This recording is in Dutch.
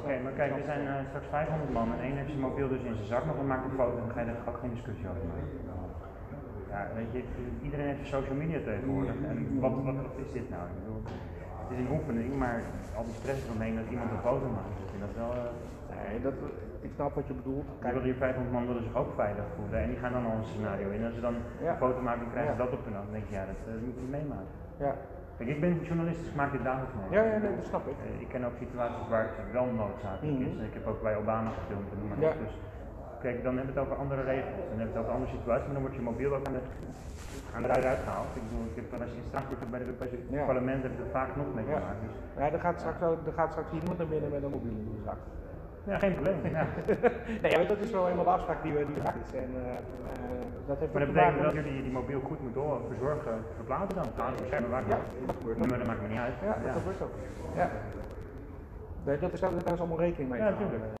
Oké, maar kijk, we zijn eh, straks 500 man en één heeft zijn mobiel dus in zijn zak nog en maakt een foto en dan ga je er ook geen discussie over maken. Ja, weet je, iedereen heeft social media tegenwoordig en wat, wat, wat is dit nou? Ik bedoel, het is een oefening, maar al die stress eromheen dat iemand een foto maakt, ik vind dat wel... eh, Nee, dat, ik snap wat je bedoelt. Kijk, hier 500 man willen zich ook veilig voelen en die gaan dan al een scenario in. Als ze dan Ja. een foto maken en krijgen ze Ja. dat op hun af, dan denk je, ja, dat, eh, moet je meemaken. ja. Kijk, ik ben journalist, dus ik maak dit dagelijks mee. Ja, ja, nee, dat snap ik. Eh, Ik ken ook situaties waar het wel noodzakelijk Mhm. is. Ik heb ook bij Obama gefilmd en noem maar Ja. op. Dus kijk, dan hebben we het over andere regels. Dan hebben we het over andere situaties, maar dan wordt je mobiel ook aan de, aan de eruit gehaald. Ik bedoel, ik heb, als je in Straatsburg bij het Europese Ja. parlement heb ik het vaak nog mee Ja. gemaakt. Dus Ja, er gaat straks, er gaat straks iemand naar binnen met een mobiel in de zak. Ja, geen probleem. Ja. Nee, ja, dat is wel eenmaal de afspraak die we die is. En eh, eh, dat heeft Maar dat betekent dat jullie die mobiel goed moeten door verzorgen, verplaatsen dan. Ja, dat gebeurt ook. Maar dat maakt me niet uit. Ja, dat gebeurt ook. Ja. Nee, dat is, daar is allemaal rekening mee. Ja, natuurlijk.